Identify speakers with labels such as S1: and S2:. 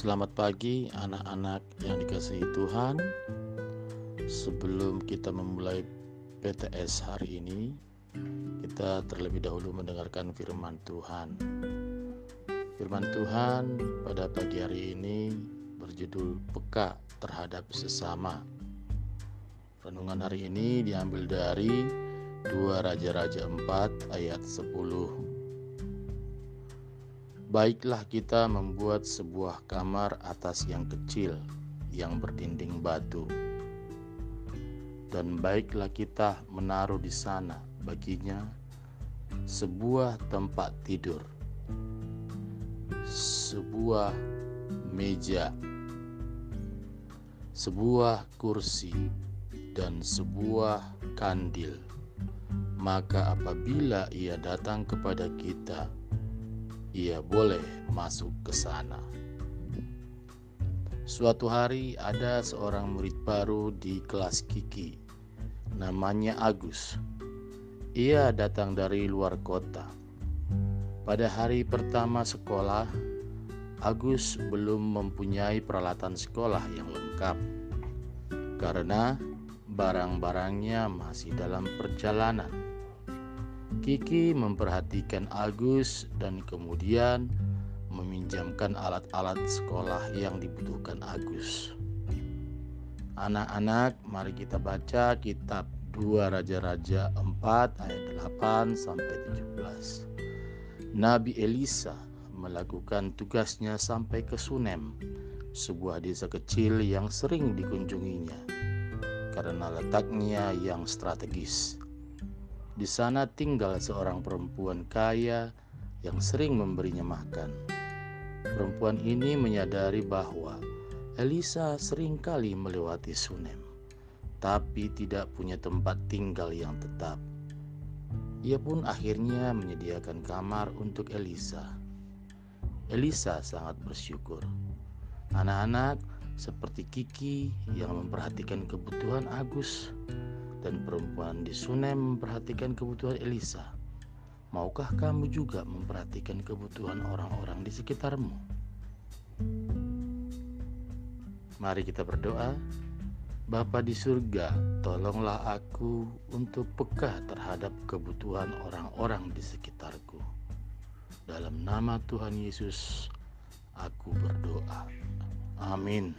S1: Selamat pagi anak-anak yang dikasihi Tuhan. Sebelum kita memulai PTS hari ini, kita terlebih dahulu mendengarkan firman Tuhan. Firman Tuhan pada pagi hari ini berjudul Peka terhadap sesama. Renungan hari ini diambil dari 2 Raja-Raja 4 ayat 10 Baiklah kita membuat sebuah kamar atas yang kecil yang berdinding batu. Dan baiklah kita menaruh di sana baginya sebuah tempat tidur, sebuah meja, sebuah kursi, dan sebuah kandil. Maka apabila ia datang kepada kita, ia boleh masuk ke sana. Suatu hari ada seorang murid baru di kelas Kiki, namanya Agus. Ia datang dari luar kota. Pada hari pertama sekolah, Agus belum mempunyai peralatan sekolah yang lengkap karena barang-barangnya masih dalam perjalanan. Kiki memperhatikan Agus dan kemudian meminjamkan alat-alat sekolah yang dibutuhkan Agus. Anak-anak, mari kita baca kitab 2 Raja-Raja 4 ayat 8 sampai 17. Nabi Elisa melakukan tugasnya sampai ke Sunem, sebuah desa kecil yang sering dikunjunginya karena letaknya yang strategis. Di sana tinggal seorang perempuan kaya yang sering memberinya makan. Perempuan ini menyadari bahwa Elisa sering kali melewati Sunem, tapi tidak punya tempat tinggal yang tetap. Ia pun akhirnya menyediakan kamar untuk Elisa. Elisa sangat bersyukur. Anak-anak seperti Kiki yang memperhatikan kebutuhan Agus dan perempuan di Sunem memperhatikan kebutuhan Elisa. Maukah kamu juga memperhatikan kebutuhan orang-orang di sekitarmu? Mari kita berdoa. Bapa di surga, tolonglah aku untuk peka terhadap kebutuhan orang-orang di sekitarku. Dalam nama Tuhan Yesus, aku berdoa. Amin.